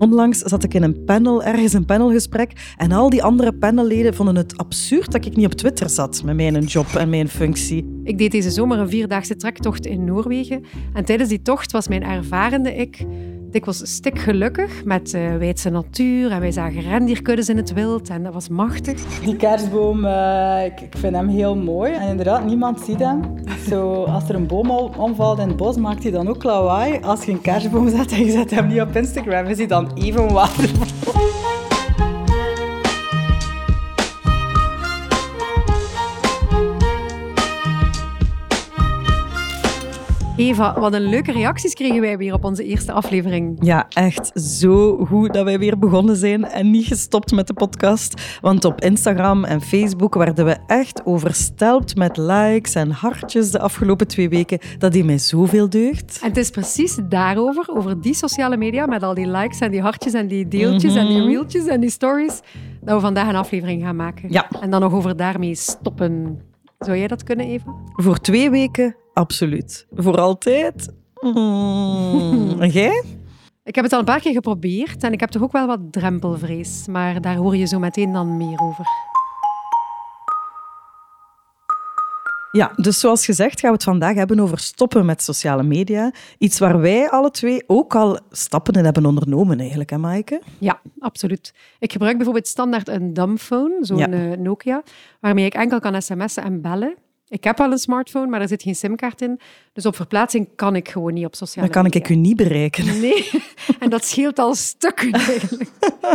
Onlangs zat ik in een panel, ergens een panelgesprek, en al die andere panelleden vonden het absurd dat ik niet op Twitter zat met mijn job en mijn functie. Ik deed deze zomer een vierdaagse trektocht in Noorwegen. En tijdens die tocht was mijn ervarende ik dikwijls stik gelukkig met uh, wijdse natuur. En wij zagen rendierkuddes in het wild en dat was machtig. Die kerstboom, uh, ik, ik, vind hem heel mooi. En inderdaad, niemand ziet hem. Zo, als er een boom omvalt in het bos, maakt hij dan ook lawaai. Als je een kerstboom zet en je zet hem niet op Instagram, is hij dan even waardevol. Eva, wat een leuke reacties kregen wij weer op onze eerste aflevering. Ja, echt zo goed dat wij weer begonnen zijn en niet gestopt met de podcast. Want op Instagram en Facebook werden we echt overstelpt met likes en hartjes de afgelopen twee weken. Dat die mij zoveel deugd. En het is precies daarover, over die sociale media, met al die likes en die hartjes en die deeltjes en die mhm. reeltjes en die stories, dat we vandaag een aflevering gaan maken. Ja. En dan nog over daarmee stoppen. Zou jij dat kunnen, Eva? Voor twee weken Absoluut. Voor altijd? Mm. Jij? Ik heb het al een paar keer geprobeerd en ik heb toch ook wel wat drempelvrees. Maar daar hoor je zo meteen dan meer over. Ja, dus zoals gezegd gaan we het vandaag hebben over stoppen met sociale media. Iets waar wij alle twee ook al stappen in hebben ondernomen eigenlijk, hè Maaike? Ja, absoluut. Ik gebruik bijvoorbeeld standaard een dumbphone, zo'n eh, Nokia, waarmee ik enkel kan sms'en en bellen. Ik heb wel een smartphone, maar er zit geen simkaart in. Dus op verplaatsing kan ik gewoon niet op sociale media. Dan kan ik u niet bereiken. Nee, en dat scheelt al stukken eigenlijk.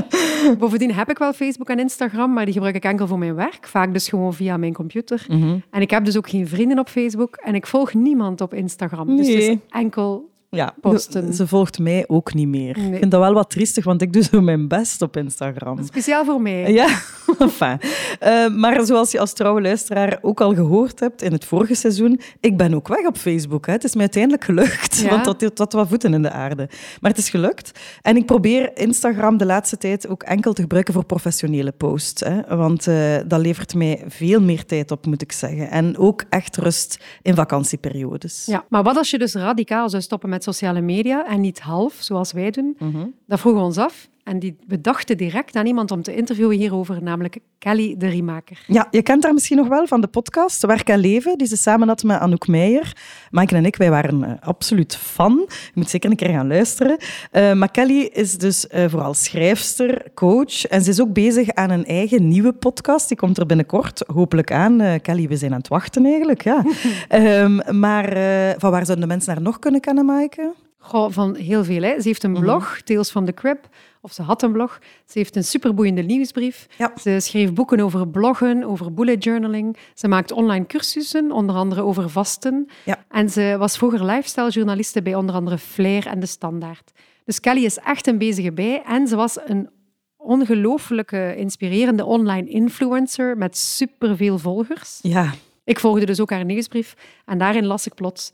Bovendien heb ik wel Facebook en Instagram, maar die gebruik ik enkel voor mijn werk. Vaak dus gewoon via mijn computer. Mhm. En ik heb dus ook geen vrienden op Facebook en ik volg niemand op Instagram. Dus het is enkel ja, posten. Ze volgt mij ook niet meer. Ik vind dat wel wat triestig, want ik doe zo mijn best op Instagram. Speciaal voor mij. Ja, enfin. Uh, maar zoals je als trouwe luisteraar ook al gehoord hebt in het vorige seizoen, ik ben ook weg op Facebook. Hè. Het is mij uiteindelijk gelukt, want dat had wat voeten in de aarde. Maar het is gelukt. En ik probeer Instagram de laatste tijd ook enkel te gebruiken voor professionele posts. Hè. Want uh, dat levert mij veel meer tijd op, moet ik zeggen. En ook echt rust in vakantieperiodes. Ja, maar wat als je dus radicaal zou stoppen met sociale media en niet half, zoals wij doen. Mhm. Dat vroegen we ons af. En die, we dachten direct aan iemand om te interviewen hierover, namelijk Kelly de Riemaker. Ja, je kent haar misschien nog wel van de podcast Werk en Leven, die ze samen had met Anouk Meijer. Mike en ik, wij waren uh, absoluut fan. Je moet zeker een keer gaan luisteren. Uh, maar Kelly is dus uh, vooral schrijfster, coach en ze is ook bezig aan een eigen nieuwe podcast. Die komt er binnenkort hopelijk aan. Kelly, we zijn aan het wachten eigenlijk. Ja. um, maar van waar zouden de mensen haar nog kunnen kennen, Maaike? Goh, van heel veel. Hè. Ze heeft een mhm. blog, Tales from the Crib, of ze had een blog. Ze heeft een superboeiende nieuwsbrief. Ja. Ze schreef boeken over bloggen, over bullet journaling. Ze maakt online cursussen, onder andere over vasten. Ja. En ze was vroeger lifestyle-journaliste bij onder andere Flair en De Standaard. Dus Kelly is echt een bezige bij en ze was een ongelooflijke, inspirerende online influencer met superveel volgers. Ja. Ik volgde dus ook haar nieuwsbrief en daarin las ik plots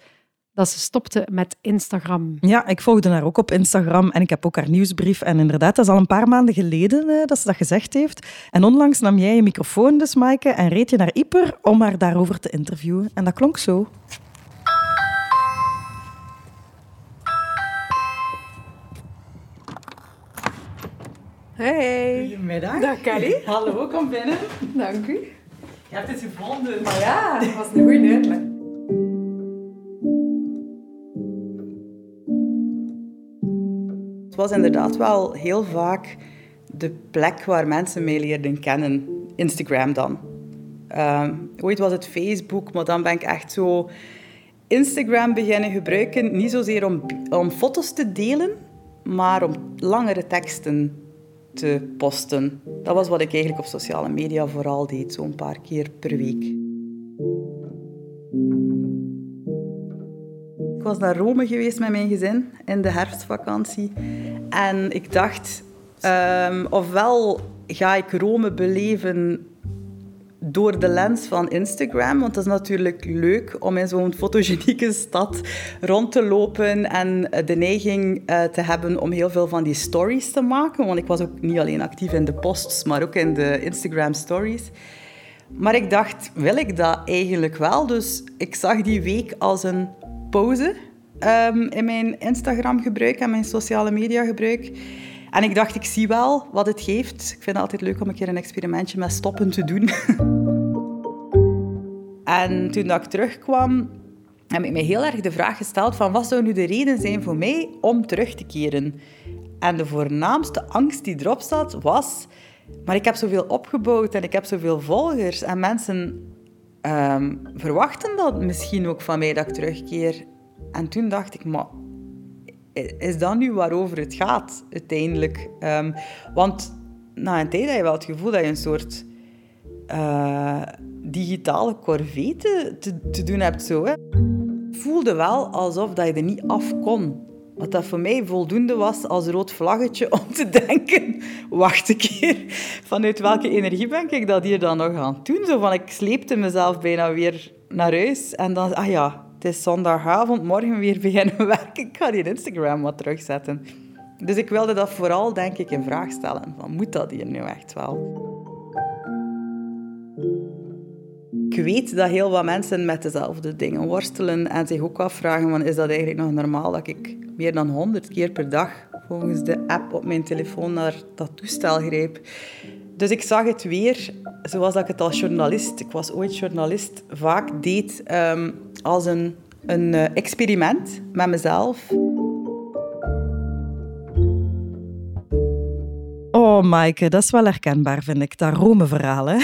dat ze stopte met Instagram. Ja, ik volgde haar ook op Instagram en ik heb ook haar nieuwsbrief. En inderdaad, dat is al een paar maanden geleden eh, dat ze dat gezegd heeft. En onlangs nam jij je microfoon dus, Maaike, en reed je naar Ieper om haar daarover te interviewen. En dat klonk zo. Hey. Goedemiddag. Dag Kelly. Hallo, kom binnen. Dank u. Je hebt het gevonden. Maar ja, dat was een goede uitleg. Het was inderdaad wel heel vaak de plek waar mensen mij leerden kennen. Instagram dan. Ehm, ooit was het Facebook, maar dan ben ik echt zo Instagram beginnen gebruiken. Niet zozeer om, om foto's te delen, maar om langere teksten te posten. Dat was wat ik eigenlijk op sociale media vooral deed, zo'n paar keer per week. Was naar Rome geweest met mijn gezin in de herfstvakantie. En ik dacht, um, ofwel ga ik Rome beleven door de lens van Instagram. Want dat is natuurlijk leuk om in zo'n fotogenieke stad rond te lopen en de neiging uh, te hebben om heel veel van die stories te maken. Want ik was ook niet alleen actief in de posts, maar ook in de Instagram stories. Maar ik dacht, wil ik dat eigenlijk wel? Dus ik zag die week als een pauze ehm, in mijn Instagram gebruik en mijn sociale media gebruik. En ik dacht, ik zie wel wat het geeft. Ik vind het altijd leuk om een keer een experimentje met stoppen te doen. en toen dat ik terugkwam, heb ik me heel erg de vraag gesteld van wat zou nu de reden zijn voor mij om terug te keren? En de voornaamste angst die erop zat was... Maar ik heb zoveel opgebouwd en ik heb zoveel volgers. En mensen um, verwachten dat misschien ook van mij dat ik terugkeer. En toen dacht ik, maar is dat nu waarover het gaat uiteindelijk? Um, want na een tijd heb je wel het gevoel dat je een soort uh, digitale corvée te, te, doen hebt. Zo, voelde wel alsof dat je er niet af kon. Wat dat voor mij voldoende was als rood vlaggetje om te denken... Wacht een keer, vanuit welke energie ben ik dat hier dan nog aan het doen? Zo van, ik sleepte mezelf bijna weer naar huis. En dan, ah ja, het is zondagavond, morgen weer beginnen werken. Ik ga die Instagram wat terugzetten. Dus ik wilde dat vooral, denk ik, in vraag stellen. Van, moet dat hier nu echt wel? Ik weet dat heel wat mensen met dezelfde dingen worstelen en zich ook afvragen is dat eigenlijk nog normaal dat ik meer dan 100 keer per dag volgens de app op mijn telefoon naar dat toestel grijp. Dus ik zag het weer zoals ik het als journalist, ik was ooit journalist, vaak deed um, als een, een eh, experiment met mezelf. Oh, Maaike, dat is wel herkenbaar, vind ik. Dat Rome-verhaal, hè?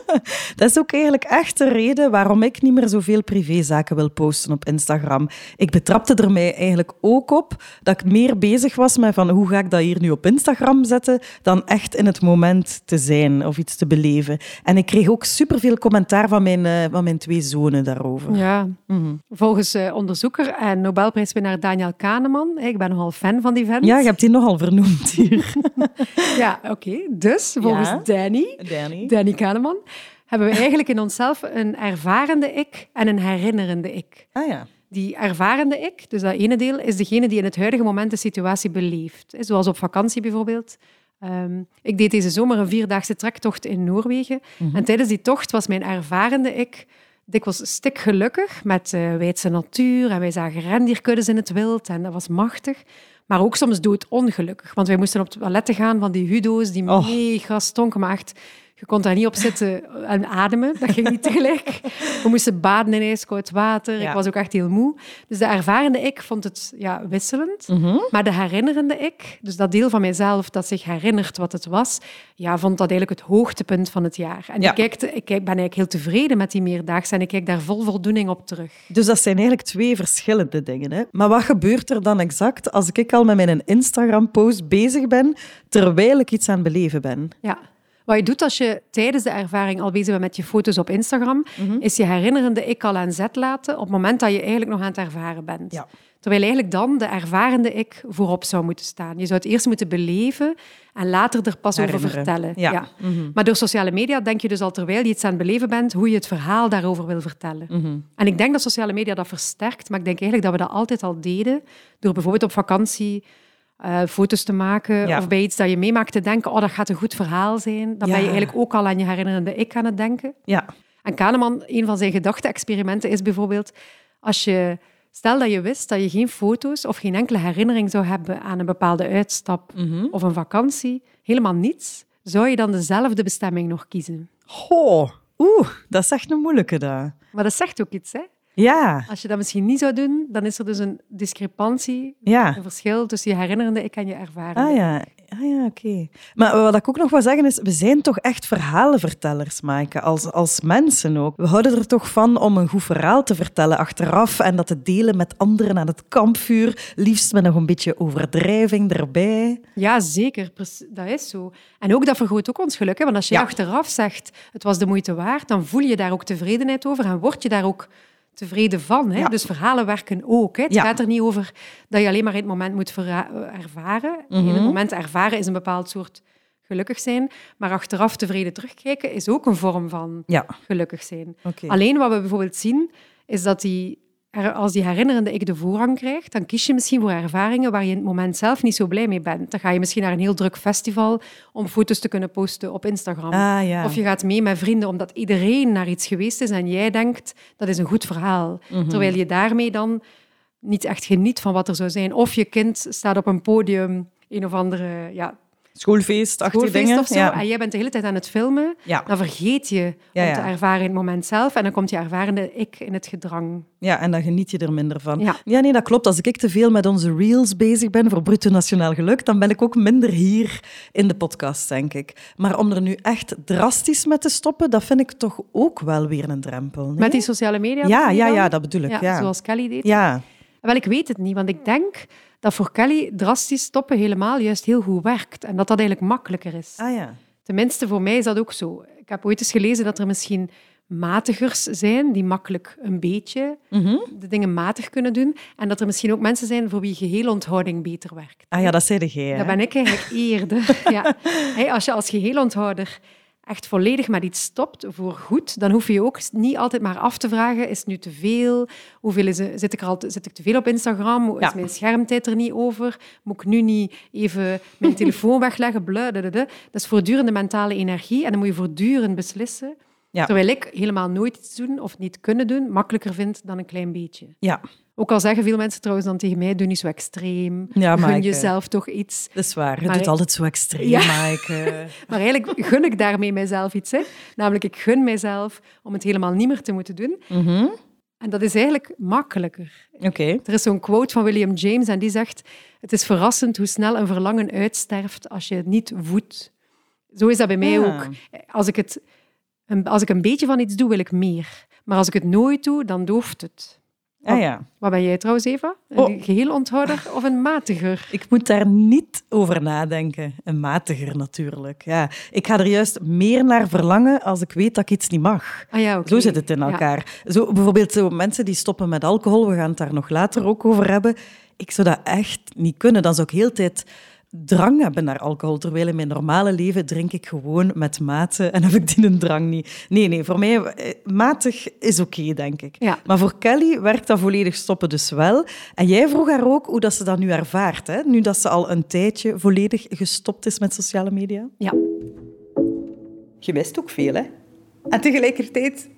dat is ook eigenlijk echt de reden waarom ik niet meer zoveel privézaken wil posten op Instagram. Ik betrapte er mij eigenlijk ook op dat ik meer bezig was met van hoe ga ik dat hier nu op Instagram zetten, dan echt in het moment te zijn of iets te beleven. En ik kreeg ook superveel commentaar van mijn, uh, van mijn twee zonen daarover. Ja, mhm. volgens uh, onderzoeker en Nobelprijswinnaar Daniel Kahneman, ik ben nogal fan van die vent. Ja, je hebt die nogal vernoemd hier. ja, oké. Dus volgens Danny, Danny, Danny Kahneman hebben we eigenlijk in onszelf een ervarende ik en een herinnerende ik. Ah ja. Die ervarende ik, dus dat ene deel, is degene die in het huidige moment de situatie beleeft. Zoals op vakantie bijvoorbeeld. Um, ik deed deze zomer een vierdaagse trektocht in Noorwegen. Mhm. En tijdens die tocht was mijn ervarende ik dikwijls stik gelukkig met uh, wijdse natuur. En wij zagen rendierkuddes in het wild en dat was machtig. Maar ook soms doodongelukkig. Want wij moesten op toiletten gaan van die hudo's die oh. mega stonken. Maar echt je kon daar niet op zitten en ademen. Dat ging niet tegelijk. We moesten baden in ijskoud water. Ik was ook echt heel moe. Dus de ervarende ik vond het ja, wisselend. Mhm. Maar de herinnerende ik, dus dat deel van mijzelf dat zich herinnert wat het was, ja, vond dat eigenlijk het hoogtepunt van het jaar. En ik, kijk, ik ben eigenlijk heel tevreden met die meerdaagse en ik kijk daar vol voldoening op terug. Dus dat zijn eigenlijk twee verschillende dingen. Hè? Maar wat gebeurt er dan exact als ik al met mijn Instagram-post bezig ben, terwijl ik iets aan het beleven ben? Ja. Wat je doet als je tijdens de ervaring al bezig bent met je foto's op Instagram, mhm. is je herinnerende ik al aan zet laten op het moment dat je eigenlijk nog aan het ervaren bent. Ja. Terwijl eigenlijk dan de ervarende ik voorop zou moeten staan. Je zou het eerst moeten beleven en later er pas over vertellen. Ja. Mhm. Maar door sociale media denk je dus al terwijl je iets aan het beleven bent, hoe je het verhaal daarover wil vertellen. Mhm. En ik denk dat sociale media dat versterkt, maar ik denk eigenlijk dat we dat altijd al deden, door bijvoorbeeld op vakantie uh, foto's te maken of bij iets dat je meemaakt te denken, oh, dat gaat een goed verhaal zijn. Dan ben je eigenlijk ook al aan je herinnerende ik aan het denken. Ja. En Kahneman, een van zijn gedachte-experimenten is bijvoorbeeld, als je, stel dat je wist dat je geen foto's of geen enkele herinnering zou hebben aan een bepaalde uitstap mhm. of een vakantie, helemaal niets, zou je dan dezelfde bestemming nog kiezen? Oh, oeh, dat is echt een moeilijke daar. Maar dat zegt ook iets, hè? Ja. Als je dat misschien niet zou doen, dan is er dus een discrepantie, ja. een verschil tussen je herinnerde ik en je ervaring. Ah ja, ah, ja oké. Maar wat ik ook nog wil zeggen is, we zijn toch echt verhalenvertellers, Maaike, als, als mensen ook. We houden er toch van om een goed verhaal te vertellen achteraf en dat te delen met anderen aan het kampvuur, liefst met nog een beetje overdrijving erbij. Ja, zeker. Dat is zo. En ook dat vergroot ook ons geluk. Hè? Want als je achteraf zegt, het was de moeite waard, dan voel je daar ook tevredenheid over en word je daar ook tevreden van. Hè? Dus verhalen werken ook. Hè? Het gaat er niet over dat je alleen maar in het moment moet ervaren. In het mhm. moment ervaren is een bepaald soort gelukkig zijn, maar achteraf tevreden terugkijken is ook een vorm van gelukkig zijn. Alleen wat we bijvoorbeeld zien, is dat die als die herinnerende ik de voorrang krijgt, dan kies je misschien voor ervaringen waar je in het moment zelf niet zo blij mee bent. Dan ga je misschien naar een heel druk festival om foto's te kunnen posten op Instagram. Ah, of je gaat mee met vrienden omdat iedereen naar iets geweest is en jij denkt dat is een goed verhaal. Mhm. Terwijl je daarmee dan niet echt geniet van wat er zou zijn. Of je kind staat op een podium, een of andere ja, schoolfeest, dingen. Of zo, ja. En jij bent de hele tijd aan het filmen. Ja. Dan vergeet je ja, om te ervaren in het moment zelf. En dan komt je ervarende ik in het gedrang. Ja, en dan geniet je er minder van. Ja, nee, dat klopt. Als ik te veel met onze reels bezig ben voor Bruto Nationaal Geluk, dan ben ik ook minder hier in de podcast, denk ik. Maar om er nu echt drastisch met te stoppen, dat vind ik toch ook wel weer een drempel. Nee? Met die sociale media? Ja, ja, ja, dat bedoel ik. Ja, Zoals Kelly deed. Ja. Wel, ik weet het niet, want ik denk dat voor Kelly drastisch stoppen helemaal juist heel goed werkt. En dat dat eigenlijk makkelijker is. Ah ja. Tenminste, voor mij is dat ook zo. Ik heb ooit eens gelezen dat er misschien matigers zijn die makkelijk een beetje mhm. de dingen matig kunnen doen. En dat er misschien ook mensen zijn voor wie geheelonthouding beter werkt. Ah ja, dat zei de jij. Dat ben ik eigenlijk eerder. ja. als je als geheelonthouder echt volledig met iets stopt voor goed, dan hoef je ook niet altijd maar af te vragen, is het nu te veel? Hoeveel is, zit, ik er al zit ik te veel op Instagram? Is mijn schermtijd er niet over? Moet ik nu niet even mijn telefoon wegleggen? Dat is voortdurende mentale energie en dan moet je voortdurend beslissen. Terwijl ik helemaal nooit iets doen of niet kunnen doen makkelijker vind dan een klein beetje. Ja. Ook al zeggen veel mensen trouwens dan tegen mij, doe niet zo extreem. Ja, gun jezelf toch iets. Dat is waar, je doet altijd zo extreem, ja. maar eigenlijk gun ik daarmee mijzelf iets. Hè. Namelijk, ik gun mijzelf om het helemaal niet meer te moeten doen. Mhm. En dat is eigenlijk makkelijker. Oké. Er is zo'n quote van William James en die zegt... Het is verrassend hoe snel een verlangen uitsterft als je het niet voedt. Zo is dat bij mij ook. Als ik, het, als ik een beetje van iets doe, wil ik meer. Maar als ik het nooit doe, dan dooft het. Ah, ja. Wat ben jij trouwens, Eva? Een oh. geheel onthouder of een matiger? Ik moet daar niet over nadenken. Een matiger natuurlijk. Ja. Ik ga er juist meer naar verlangen als ik weet dat ik iets niet mag. Ah, ja, Zo zit het in elkaar. Zo, bijvoorbeeld zo mensen die stoppen met alcohol, we gaan het daar nog later ook over hebben. Ik zou dat echt niet kunnen. Dan zou ik heel tijd drang hebben naar alcohol. Terwijl in mijn normale leven drink ik gewoon met mate en heb ik die een drang niet. Nee, nee, voor mij eh, matig is oké, denk ik. Ja. Maar voor Kelly werkt dat volledig stoppen dus wel. En jij vroeg haar ook hoe dat ze dat nu ervaart, hè? nu dat ze al een tijdje volledig gestopt is met sociale media. Ja. Je mist ook veel, hè? En tegelijkertijd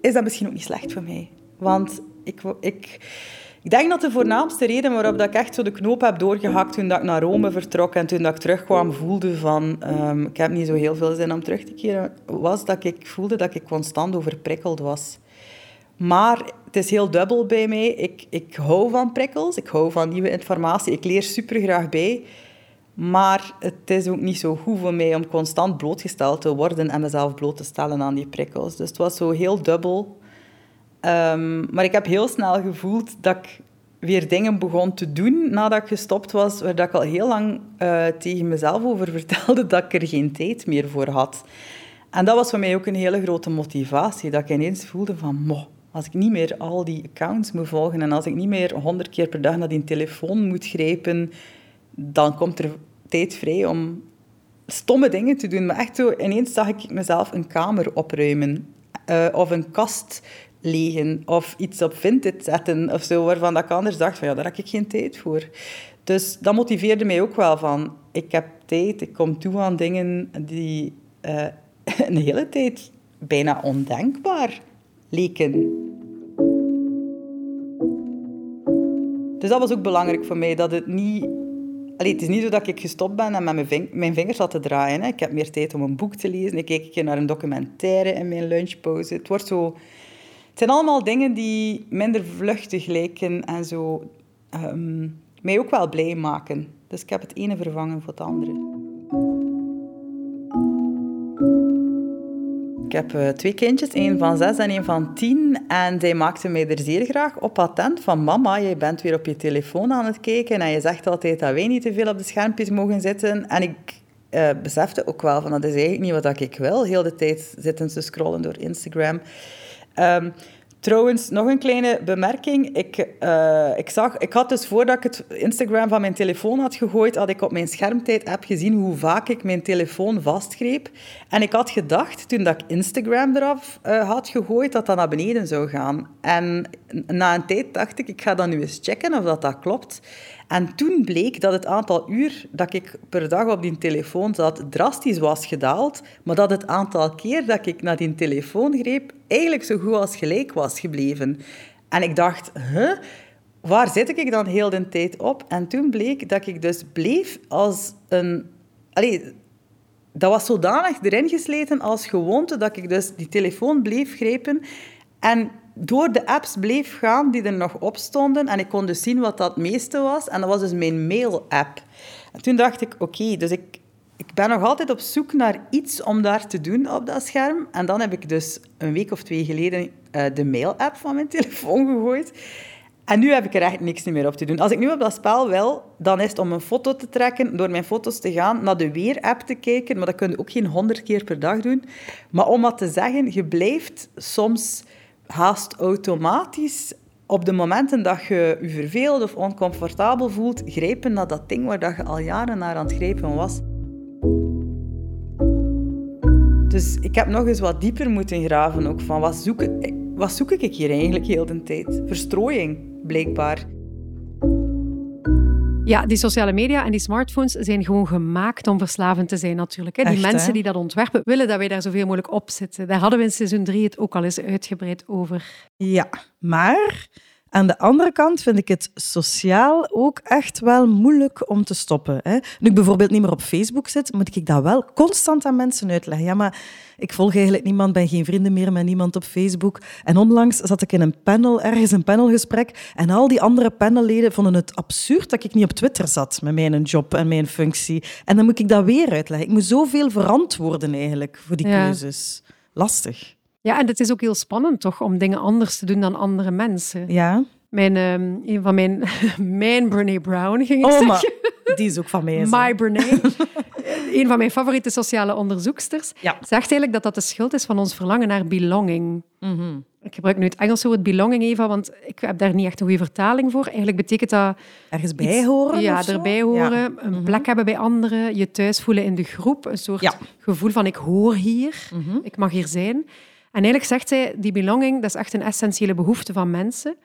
is dat misschien ook niet slecht voor mij. Want ik... ik ik denk dat de voornaamste reden waarop dat ik echt zo de knoop heb doorgehakt toen dat ik naar Rome vertrok en toen dat ik terugkwam voelde van um, ik heb niet zo heel veel zin om terug te keren, was dat ik voelde dat ik constant overprikkeld was. Maar het is heel dubbel bij mij. Ik, ik hou van prikkels, ik hou van nieuwe informatie, ik leer super graag bij. Maar het is ook niet zo goed voor mij om constant blootgesteld te worden en mezelf bloot te stellen aan die prikkels. Dus het was zo heel dubbel. Ehm, maar ik heb heel snel gevoeld dat ik weer dingen begon te doen nadat ik gestopt was, waar ik al heel lang uh, tegen mezelf over vertelde dat ik er geen tijd meer voor had. En dat was voor mij ook een hele grote motivatie, dat ik ineens voelde van, mo, als ik niet meer al die accounts moet volgen en als ik niet meer honderd keer per dag naar die telefoon moet grijpen, dan komt er tijd vrij om stomme dingen te doen. Maar echt zo, ineens zag ik mezelf een kamer opruimen. Uh, of een kast legen of iets op Vinted zetten of zo, waarvan ik anders dacht van ja, daar heb ik geen tijd voor. Dus dat motiveerde mij ook wel van, ik heb tijd, ik kom toe aan dingen die uh, een hele tijd bijna ondenkbaar leken. Dus dat was ook belangrijk voor mij, dat het niet... Allee, het is niet zo dat ik gestopt ben en met mijn, ving mijn vingers zat te draaien. Hè. Ik heb meer tijd om een boek te lezen. Ik keek een keer naar een documentaire in mijn lunchpauze. Het wordt zo het zijn allemaal dingen die minder vluchtig lijken en zo ehm, mij ook wel blij maken. Dus ik heb het ene vervangen voor het andere. Ik heb uh, twee kindjes, één van zes en één van tien. En zij maakten mij er zeer graag op attent van... Mama, je bent weer op je telefoon aan het kijken en je zegt altijd dat wij niet te veel op de schermpjes mogen zitten. En ik uh, besefte ook wel van dat is eigenlijk niet wat ik wil. Heel de tijd zitten ze scrollen door Instagram. Um, Trouwens, nog een kleine bemerking. Ik, uh, ik, zag, ik had dus voordat ik het Instagram van mijn telefoon had gegooid, had ik op mijn schermtijd-app gezien hoe vaak ik mijn telefoon vastgreep. En ik had gedacht, toen dat ik Instagram eraf uh, had gegooid, dat dat naar beneden zou gaan. En na een tijd dacht ik, ik ga dan nu eens checken of dat, dat klopt. En toen bleek dat het aantal uur dat ik per dag op die telefoon zat drastisch was gedaald, maar dat het aantal keer dat ik naar die telefoon greep eigenlijk zo goed als gelijk was gebleven. En ik dacht, huh? waar zit ik dan heel de tijd op? En toen bleek dat ik dus bleef als een... Dat was zodanig erin gesleten als gewoonte dat ik dus die telefoon bleef grijpen en door de apps bleef gaan die er nog op stonden. En ik kon dus zien wat dat meeste was. En dat was dus mijn mail-app. En toen dacht ik, oké, dus ik, ik ben nog altijd op zoek naar iets om daar te doen op dat scherm. En dan heb ik dus een week of twee geleden uh, de mail-app van mijn telefoon gegooid. En nu heb ik er echt niks meer op te doen. Als ik nu op dat spel wil, dan is het om een foto te trekken, door mijn foto's te gaan, naar de weer-app te kijken. Maar dat kun je ook geen honderd keer per dag doen. Maar om wat te zeggen, je blijft soms haast automatisch op de momenten dat je je verveelt of oncomfortabel voelt, grijpen naar dat ding waar dat je al jaren naar aan het grijpen was. Dus ik heb nog eens wat dieper moeten graven ook van wat zoek, wat zoek ik hier eigenlijk heel de tijd? Verstrooiing, blijkbaar. Ja, die sociale media en die smartphones zijn gewoon gemaakt om verslavend te zijn natuurlijk. Die mensen die dat ontwerpen willen dat wij daar zoveel mogelijk op zitten. Daar hadden we in seizoen 3 het ook al eens uitgebreid over. Ja, maar aan de andere kant vind ik het sociaal ook echt wel moeilijk om te stoppen. Hè. Nu ik bijvoorbeeld niet meer op Facebook zit, moet ik dat wel constant aan mensen uitleggen. Ja, maar ik volg eigenlijk niemand, ben geen vrienden meer met niemand op Facebook. En onlangs zat ik in een panel, ergens een panelgesprek, en al die andere panelleden vonden het absurd dat ik niet op Twitter zat met mijn job en mijn functie. En dan moet ik dat weer uitleggen. Ik moet zoveel verantwoorden eigenlijk voor die keuzes. Lastig. Ja, en het is ook heel spannend toch om dingen anders te doen dan andere mensen. Ja. Mijn, um, een van mijn, mijn Brene Brown ging ik oh, zeggen. die is ook van mij. My Brene. een van mijn favoriete sociale onderzoeksters. Ja. Zegt eigenlijk dat dat de schuld is van ons verlangen naar belonging. Mm Ik gebruik nu het Engelse woord belonging, Eva, want ik heb daar niet echt een goede vertaling voor. Eigenlijk betekent dat... Ergens bij horen Ja, erbij horen. Een mhm. plek hebben bij anderen. Je thuis voelen in de groep. Een soort gevoel van ik hoor hier. Mhm. Ik mag hier zijn. En eigenlijk zegt zij, die belonging, dat is echt een essentiële behoefte van mensen.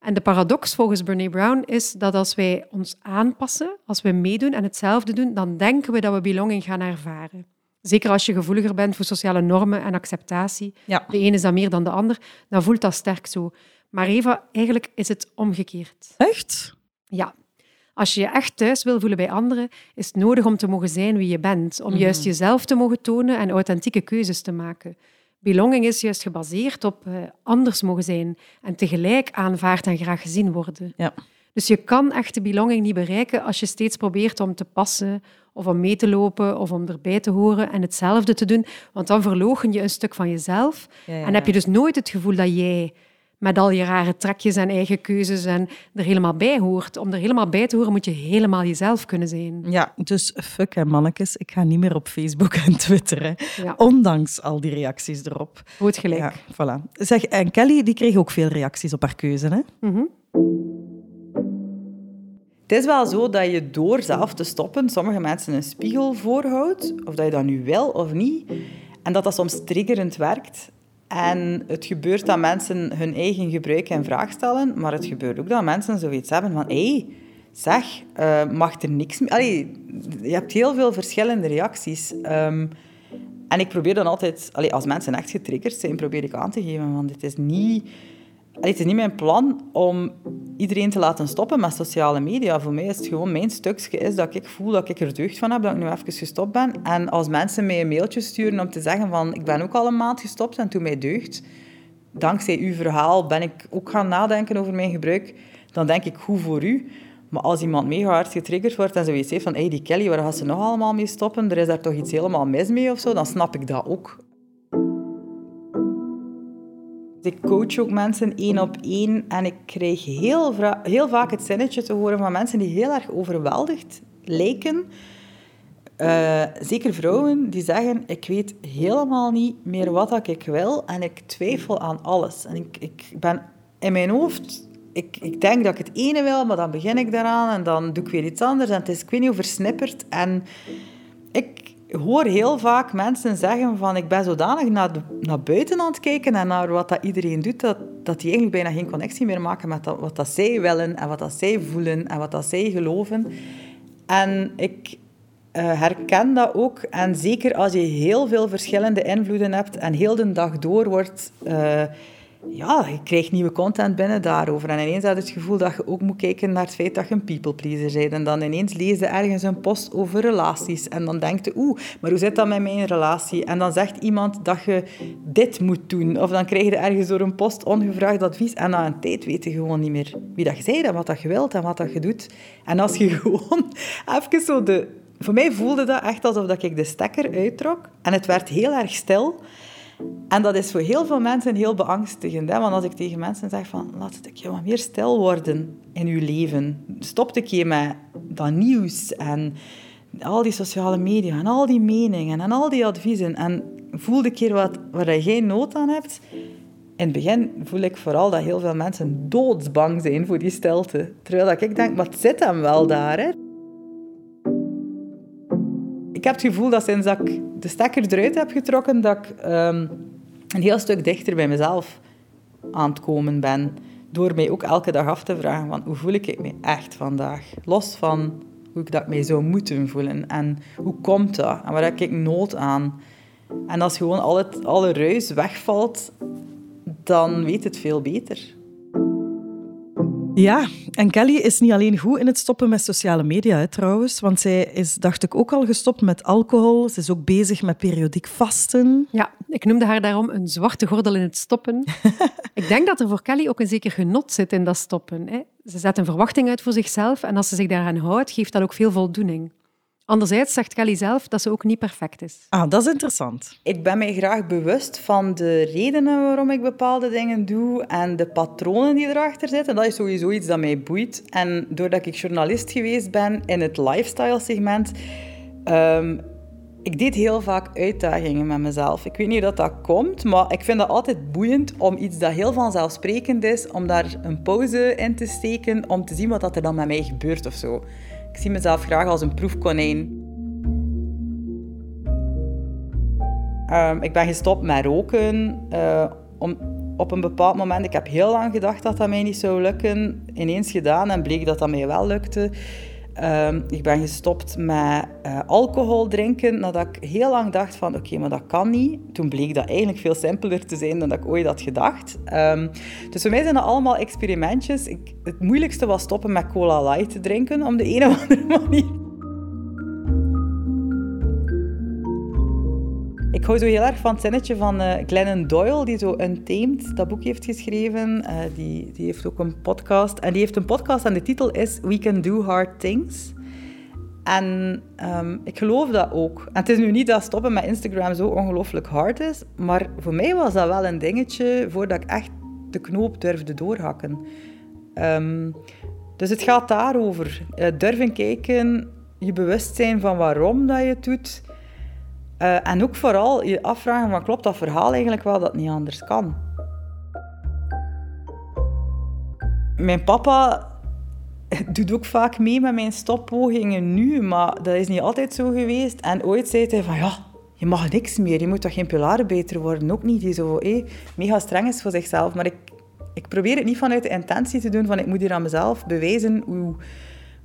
En de paradox volgens Brene Brown is dat als wij ons aanpassen, als we meedoen en hetzelfde doen, dan denken we dat we belonging gaan ervaren. Zeker als je gevoeliger bent voor sociale normen en acceptatie. Ja. De ene is dan meer dan de ander, dan voelt dat sterk zo. Maar Eva, eigenlijk is het omgekeerd. Echt? Ja. Als je je echt thuis wil voelen bij anderen, is het nodig om te mogen zijn wie je bent. Om mhm. juist jezelf te mogen tonen en authentieke keuzes te maken. Belonging is juist gebaseerd op uh, anders mogen zijn en tegelijk aanvaard en graag gezien worden. Ja. Dus je kan echte belonging niet bereiken als je steeds probeert om te passen of om mee te lopen of om erbij te horen en hetzelfde te doen, want dan verlogen je een stuk van jezelf en heb je dus nooit het gevoel dat jij met al je rare trekjes en eigen keuzes en er helemaal bij hoort. Om er helemaal bij te horen moet je helemaal jezelf kunnen zijn. Ja, dus fuck hè, mannetjes. Ik ga niet meer op Facebook en Twitter. Ondanks al die reacties erop. Goed gelijk. Ja, voilà. Zeg, en Kelly die kreeg ook veel reacties op haar keuze, hè? Mhm. Het is wel zo dat je door zelf te stoppen sommige mensen een spiegel voorhoudt, of dat je dat nu wil of niet, en dat dat soms triggerend werkt. En het gebeurt dat mensen hun eigen gebruik in vraag stellen, maar het gebeurt ook dat mensen zoiets hebben van hé, hey, zeg, uh, mag er niks meer... Allee, je hebt heel veel verschillende reacties. Ehm, en ik probeer dan altijd, allee, als mensen echt getriggerd zijn, probeer ik aan te geven van dit is niet het is niet mijn plan om iedereen te laten stoppen met sociale media. Voor mij is het gewoon mijn stukje is dat ik voel dat ik er deugd van heb, dat ik nu even gestopt ben. En als mensen mij een mailtje sturen om te zeggen van ik ben ook al een maand gestopt en toen mij deugd, dankzij uw verhaal ben ik ook gaan nadenken over mijn gebruik, dan denk ik goed voor u. Maar als iemand mega hard getriggerd wordt en zoiets heeft van hey, die Kelly, waar gaat ze nog allemaal mee stoppen? Er is daar toch iets helemaal mis mee of zo, dan snap ik dat ook. Ik coach ook mensen één op één en ik krijg heel, heel vaak het zinnetje te horen van mensen die heel erg overweldigd lijken. Uh, zeker vrouwen die zeggen, ik weet helemaal niet meer wat ik wil en ik twijfel aan alles. En ik, ik ben in mijn hoofd, ik, ik denk dat ik het ene wil, maar dan begin ik daaraan en dan doe ik weer iets anders en het is, ik weet niet, versnipperd. En ik, hoor heel vaak mensen zeggen van ik ben zodanig naar, naar buiten aan het kijken en naar wat dat iedereen doet, dat, dat die eigenlijk bijna geen connectie meer maken met wat dat zij willen en wat dat zij voelen en wat dat zij geloven. En ik uh, herken dat ook. En zeker als je heel veel verschillende invloeden hebt en heel de dag door wordt... Uh, ja, je krijgt nieuwe content binnen daarover. En ineens had je het gevoel dat je ook moet kijken naar het feit dat je een people pleaser bent. En dan ineens lees je ergens een post over relaties. En dan denk je, oeh, maar hoe zit dat met mijn relatie? En dan zegt iemand dat je dit moet doen. Of dan krijg je ergens door een post ongevraagd advies. En na een tijd weet je gewoon niet meer wie dat je bent en wat dat je wilt en wat dat je doet. En als je gewoon even zo de... Voor mij voelde dat echt alsof ik de stekker uittrok. En het werd heel erg stil. En dat is voor heel veel mensen heel beangstigend. Hè? Want als ik tegen mensen zeg van, laat het je wat meer stil worden in je leven. Stop een keer met dat nieuws en al die sociale media en al die meningen en al die adviezen. En voel een keer wat, waar jij nood aan hebt. In het begin voel ik vooral dat heel veel mensen doodsbang zijn voor die stilte. Terwijl dat ik denk, het zit hem wel daar. Hè? Ik heb het gevoel dat sinds dat ik de stekker eruit heb getrokken, dat ik ehm, een heel stuk dichter bij mezelf aan het komen ben. Door mij ook elke dag af te vragen van hoe voel ik me echt vandaag? Los van hoe ik dat mij zou moeten voelen. En hoe komt dat? En waar heb ik nood aan? En als gewoon al het, alle ruis wegvalt, dan weet het veel beter. Ja, en Kelly is niet alleen goed in het stoppen met sociale media, hè, trouwens. Want zij is, dacht ik, ook al gestopt met alcohol. Ze is ook bezig met periodiek vasten. Ja, ik noemde haar daarom een zwarte gordel in het stoppen. ik denk dat er voor Kelly ook een zeker genot zit in dat stoppen. Hè. Ze zet een verwachting uit voor zichzelf en als ze zich daaraan houdt, geeft dat ook veel voldoening. Anderzijds zegt Kelly zelf dat ze ook niet perfect is. Ah, dat is interessant. Ik ben mij graag bewust van de redenen waarom ik bepaalde dingen doe en de patronen die erachter zitten. Dat is sowieso iets dat mij boeit. En doordat ik journalist geweest ben in het lifestyle-segment, um, ik deed heel vaak uitdagingen met mezelf. Ik weet niet hoe dat, dat komt, maar ik vind dat altijd boeiend om iets dat heel vanzelfsprekend is, om daar een pauze in te steken, om te zien wat er dan met mij gebeurt of zo. Ik zie mezelf graag als een proefkonijn. Um, ik ben gestopt met roken. Uh, om, op een bepaald moment, ik heb heel lang gedacht dat dat mij niet zou lukken. Ineens gedaan en bleek dat dat mij wel lukte. Um, ik ben gestopt met uh, alcohol drinken, nadat ik heel lang dacht van oké, maar dat kan niet. Toen bleek dat eigenlijk veel simpeler te zijn dan dat ik ooit had gedacht. Um, dus voor mij zijn dat allemaal experimentjes. Ik, het moeilijkste was stoppen met cola light te drinken, om de een of andere manier. Ik hou zo heel erg van het zinnetje van uh, Glennon Doyle, die zo Untamed, dat boek heeft geschreven. Uh, die, die heeft ook een podcast. En die heeft een podcast en de titel is We Can Do Hard Things. En um, ik geloof dat ook. En het is nu niet dat stoppen met Instagram zo ongelooflijk hard is, maar voor mij was dat wel een dingetje voordat ik echt de knoop durfde doorhakken. Um, dus het gaat daarover. Uh, durven kijken, je bewust zijn van waarom dat je het doet uh, en ook vooral je afvragen van klopt dat verhaal eigenlijk wel dat niet anders kan. Mijn papa doet ook vaak mee met mijn stoppogingen nu, maar dat is niet altijd zo geweest. En ooit zei hij van ja, je mag niks meer, je moet toch geen pilarenbeter worden. Ook niet die zo eh, mega streng is voor zichzelf. Maar ik, ik probeer het niet vanuit de intentie te doen van ik moet hier aan mezelf bewijzen hoe,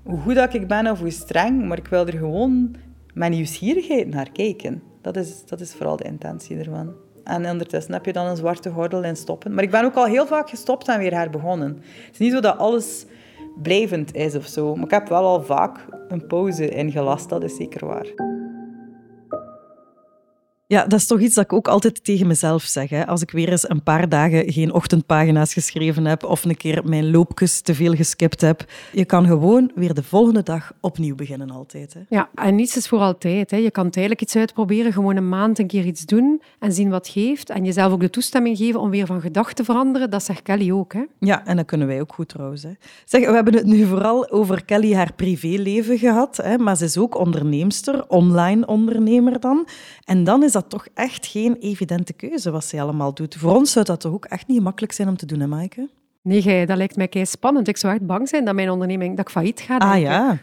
hoe goed dat ik ben of hoe streng. Maar ik wil er gewoon met nieuwsgierigheid naar kijken. Dat is, dat is vooral de intentie ervan. En ondertussen heb je dan een zwarte gordel in stoppen. Maar ik ben ook al heel vaak gestopt en weer herbegonnen. Het is niet zo dat alles blijvend is of zo. Maar ik heb wel al vaak een pauze ingelast, dat is zeker waar. Ja, dat is toch iets dat ik ook altijd tegen mezelf zeg. Hè. Als ik weer eens een paar dagen geen ochtendpagina's geschreven heb of een keer mijn loopjes te veel geskipt heb. Je kan gewoon weer de volgende dag opnieuw beginnen altijd. Hè. Ja, en niets is voor altijd. Hè. Je kan tijdelijk iets uitproberen, gewoon een maand een keer iets doen en zien wat geeft. En jezelf ook de toestemming geven om weer van gedachten te veranderen. Dat zegt Kelly ook. Hè. Ja, en dat kunnen wij ook goed trouwens. Hè. Zeg, we hebben het nu vooral over Kelly haar privéleven gehad, hè, maar ze is ook onderneemster, online ondernemer dan. En dan is dat toch echt geen evidente keuze wat zij allemaal doet. Voor ons zou dat toch ook echt niet makkelijk zijn om te doen, hè, Maaike? Nee, dat lijkt mij kei spannend. Ik zou echt bang zijn dat mijn onderneming dat ik failliet ga. Ah ja.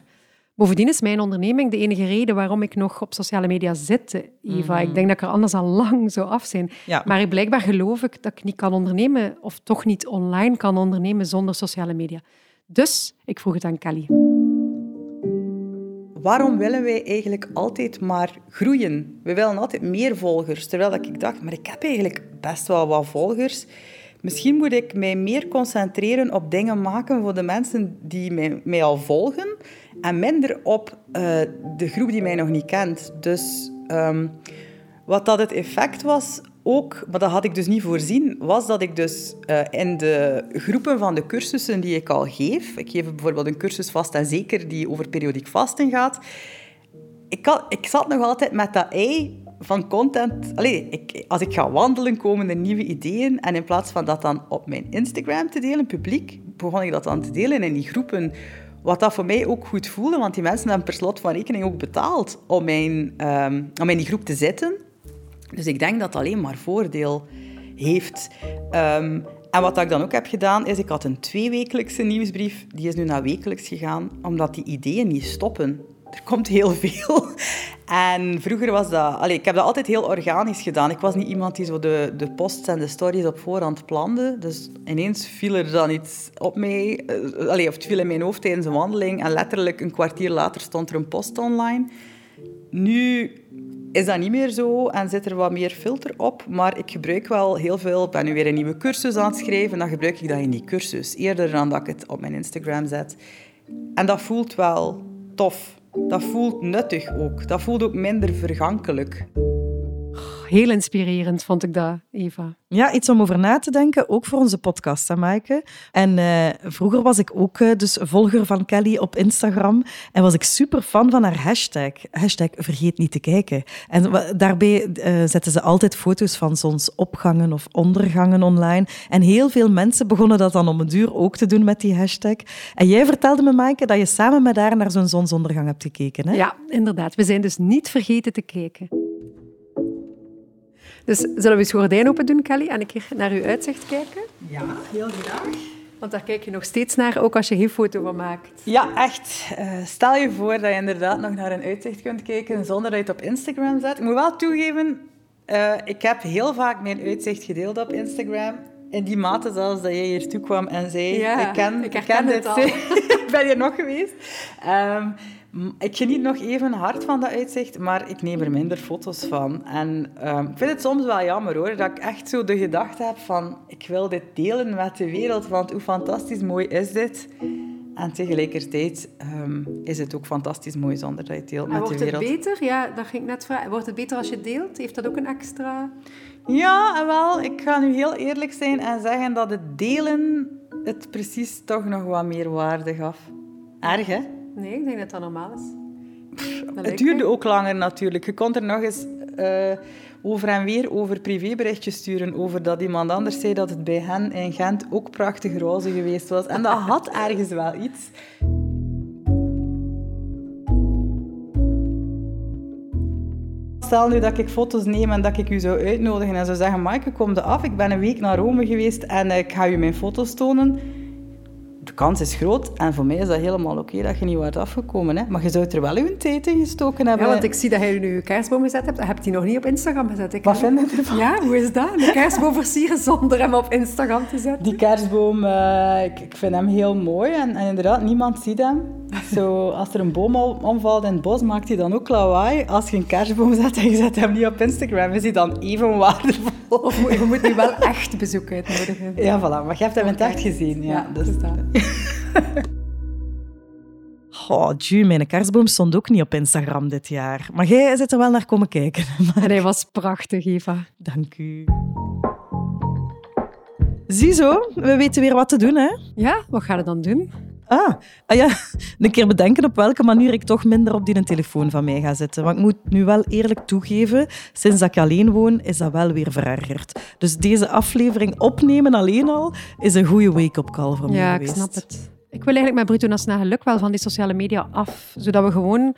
Bovendien is mijn onderneming de enige reden waarom ik nog op sociale media zit, Eva. Ik mhm. denk dat ik er anders al lang zou af zijn. Ja. Maar blijkbaar geloof ik dat ik niet kan ondernemen, of toch niet online kan ondernemen zonder sociale media. Dus ik vroeg het aan Kelly waarom willen wij eigenlijk altijd maar groeien? We willen altijd meer volgers. Terwijl ik dacht, maar ik heb eigenlijk best wel wat volgers. misschien moet ik mij meer concentreren op dingen maken voor de mensen die mij, mij al volgen en minder op uh, de groep die mij nog niet kent. Dus um, wat dat het effect was ook, maar dat had ik dus niet voorzien, was dat ik dus uh, in de groepen van de cursussen die ik al geef, ik geef bijvoorbeeld een cursus vast en zeker die over periodiek vasten gaat, ik, ik zat nog altijd met dat ei van content. Allee, ik, als ik ga wandelen, komen er nieuwe ideeën. En in plaats van dat dan op mijn Instagram te delen, publiek, begon ik dat dan te delen in die groepen. Wat dat voor mij ook goed voelde, want die mensen hebben per slot van rekening ook betaald om, mijn, um, om in die groep te zitten. Dus ik denk dat het alleen maar voordeel heeft. Um, en wat ik dan ook heb gedaan, is ik had een tweewekelijkse nieuwsbrief. Die is nu naar wekelijks gegaan, omdat die ideeën niet stoppen. Er komt heel veel. En vroeger was dat... Allez, ik heb dat altijd heel organisch gedaan. Ik was niet iemand die zo de, de posts en de stories op voorhand plande. Dus ineens viel er dan iets op mij. Uh, allez, of het viel in mijn hoofd tijdens een wandeling. En letterlijk een kwartier later stond er een post online. Nu is dat niet meer zo en zit er wat meer filter op. Maar ik gebruik wel heel veel... Ik ben nu weer een nieuwe cursus aan het schrijven. Dan gebruik ik dat in die cursus. Eerder dan dat ik het op mijn Instagram zet. En dat voelt wel tof. Dat voelt nuttig ook. Dat voelt ook minder vergankelijk. Heel inspirerend vond ik dat, Eva. Ja, iets om over na te denken, ook voor onze podcast, hè, Maaike. En uh, vroeger was ik ook uh, dus volger van Kelly op Instagram en was ik super fan van haar hashtag. Hashtag vergeet niet te kijken. En daarbij uh, zetten ze altijd foto's van zonsopgangen of ondergangen online. En heel veel mensen begonnen dat dan om een duur ook te doen met die hashtag. En jij vertelde me, Maaike, dat je samen met haar naar zo'n zonsondergang hebt gekeken. Hè? Ja, inderdaad. We zijn dus niet vergeten te kijken. Dus zullen we eens gordijn open doen, Kelly, en een keer naar uw uitzicht kijken? Ja, heel graag. Want daar kijk je nog steeds naar, ook als je geen foto van maakt. Ja, echt. Uh, stel je voor dat je inderdaad nog naar een uitzicht kunt kijken zonder dat je het op Instagram zet. Ik moet wel toegeven, uh, ik heb heel vaak mijn uitzicht gedeeld op Instagram. In die mate zelfs dat jij hier toe kwam en zei... Ja, ik ken, ik ken dit. Al. ik ben hier nog geweest. Um, ik geniet nog even hard van dat uitzicht, maar ik neem er minder foto's van. En um, ik vind het soms wel jammer hoor, dat ik echt zo de gedachte heb van ik wil dit delen met de wereld, want hoe fantastisch mooi is dit? En tegelijkertijd um, is het ook fantastisch mooi zonder dat je het deelt met de wereld. Wordt het beter? Ja, dat ging ik net vragen. Wordt het beter als je het deelt? Heeft dat ook een extra... Ja, wel. Ik ga nu heel eerlijk zijn en zeggen dat het delen het precies toch nog wat meer waarde gaf. Erg, hè? Nee, ik denk dat dat normaal is. het duurde ook langer natuurlijk. Je kon er nog eens uh, over en weer over privéberichtjes sturen over dat iemand anders zei dat het bij hen in Gent ook prachtig roze geweest was. En dat had ergens wel iets. Stel nu dat ik foto's neem en dat ik u zou uitnodigen en zou zeggen Maaike, kom er af, ik ben een week naar Rome geweest en ik ga u mijn foto's tonen de kans is groot. En voor mij is dat helemaal oké dat je niet wordt afgekomen. Hè? Maar je zou er wel uw tijd in gestoken hebben. Ja, want ik zie dat je nu je kerstboom gezet hebt. Je hebt die nog niet op Instagram gezet. Ik Wat vind je ervan? Ja, hoe is dat? Een kerstboom versieren zonder hem op Instagram te zetten? Die kerstboom, uh, ik, ik, vind hem heel mooi. En, en, inderdaad, niemand ziet hem. Zo, als er een boom omvalt in het bos, maakt hij dan ook lawaai. Als je een kerstboom zet en je zet hem niet op Instagram, is hij dan even waardevol. Of je moet nu wel echt bezoek uitnodigen. Ja, voilà. Maar je hebt hem in het echt gezien. Ja, ja dus dat. Oh, Ju, mijn kerstboom stond ook niet op Instagram dit jaar. Maar jij zit er wel naar komen kijken. Maar... Hij was prachtig, Eva. Dank u. Ziezo, we weten weer wat te doen, hè? Ja, wat ga je dan doen? Ah, ah, ja, een keer bedenken op welke manier ik toch minder op die telefoon van mij ga zitten. Want ik moet nu wel eerlijk toegeven, sinds dat ik alleen woon, is dat wel weer verergerd. Dus deze aflevering opnemen alleen al is een goede wake-up call voor mij geweest. Ja, ik snap het. Ik wil eigenlijk met Bruto Nationaal Geluk wel van die sociale media af, zodat we gewoon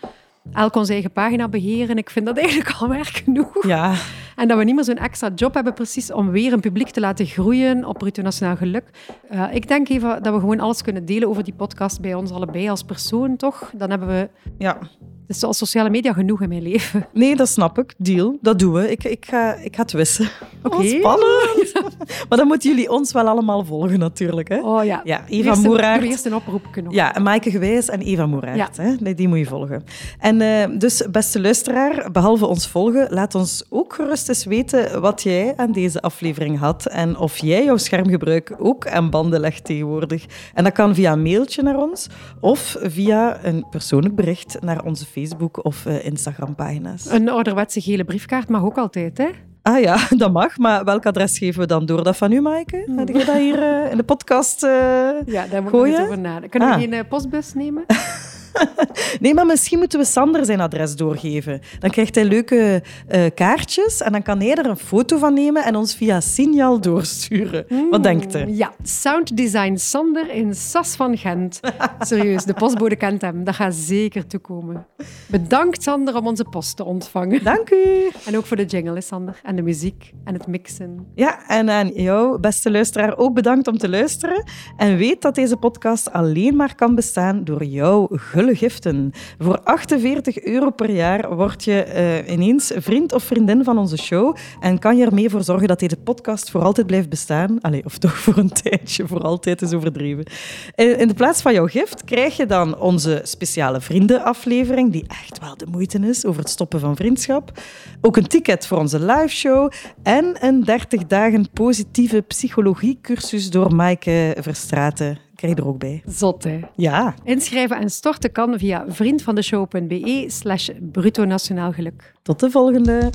elk onze eigen pagina beheren. Ik vind dat eigenlijk al werk genoeg. Ja. En dat we niet meer zo'n extra job hebben precies om weer een publiek te laten groeien op Bruto Nationaal Geluk. Uh, ik denk even dat we gewoon alles kunnen delen over die podcast bij ons allebei als persoon, toch? Dan hebben we... Ja. Dus zoals sociale media genoeg in mijn leven. Nee, dat snap ik. Deal. Dat doen we. Ik, ik, ga, ik ga het wissen. Oké. Okay. Oh, spannend. maar dan moeten jullie ons wel allemaal volgen, natuurlijk. Hè? Oh ja. ja Eva Moeraert. Eerst een oproep kunnen. Ja, Maaike Gewijs en Eva Moeraert. Ja. Hè? Die moet je volgen. En uh, dus, beste luisteraar, behalve ons volgen, laat ons ook gerust eens weten wat jij aan deze aflevering had en of jij jouw schermgebruik ook aan banden legt tegenwoordig. En dat kan via een mailtje naar ons of via een persoonlijk bericht naar onze Facebook- of uh, Instagram-pagina's. Een ouderwetse gele briefkaart mag ook altijd, hè? Ah ja, dat mag. Maar welk adres geven we dan door? Dat van u, Maaike? Hmm. Heb je dat hier uh, in de podcast uh, Ja, daar moet ik over nadenken. Kunnen ah. we geen postbus nemen? nee, maar misschien moeten we Sander zijn adres doorgeven. Dan krijgt hij leuke uh, kaartjes en dan kan hij er een foto van nemen en ons via signaal doorsturen. Mm, Wat denkt u? Ja, Sound Design Sander in Sas van Gent. Serieus, de postbode kent hem. Dat gaat zeker toekomen. Bedankt, Sander, om onze post te ontvangen. Dank u. En ook voor de jingle, Sander. En de muziek en het mixen. Ja, en aan jou, beste luisteraar, ook bedankt om te luisteren. En weet dat deze podcast alleen maar kan bestaan door jouw giften. Voor 48 euro per jaar word je uh, ineens vriend of vriendin van onze show en kan je ermee voor zorgen dat deze podcast voor altijd blijft bestaan. Allee, of toch voor een tijdje, voor altijd is overdreven. Eh, in de plaats van jouw gift krijg je dan onze speciale vriendenaflevering, die echt wel de moeite is over het stoppen van vriendschap. Ook een ticket voor onze live show en een 30 dagen positieve psychologiecursus door Maaike Verstraten krijg je er ook bij. Zot, hè? Ja. Inschrijven en storten kan via vriendvandeshow.be slash bruto nationaal geluk. Tot de volgende.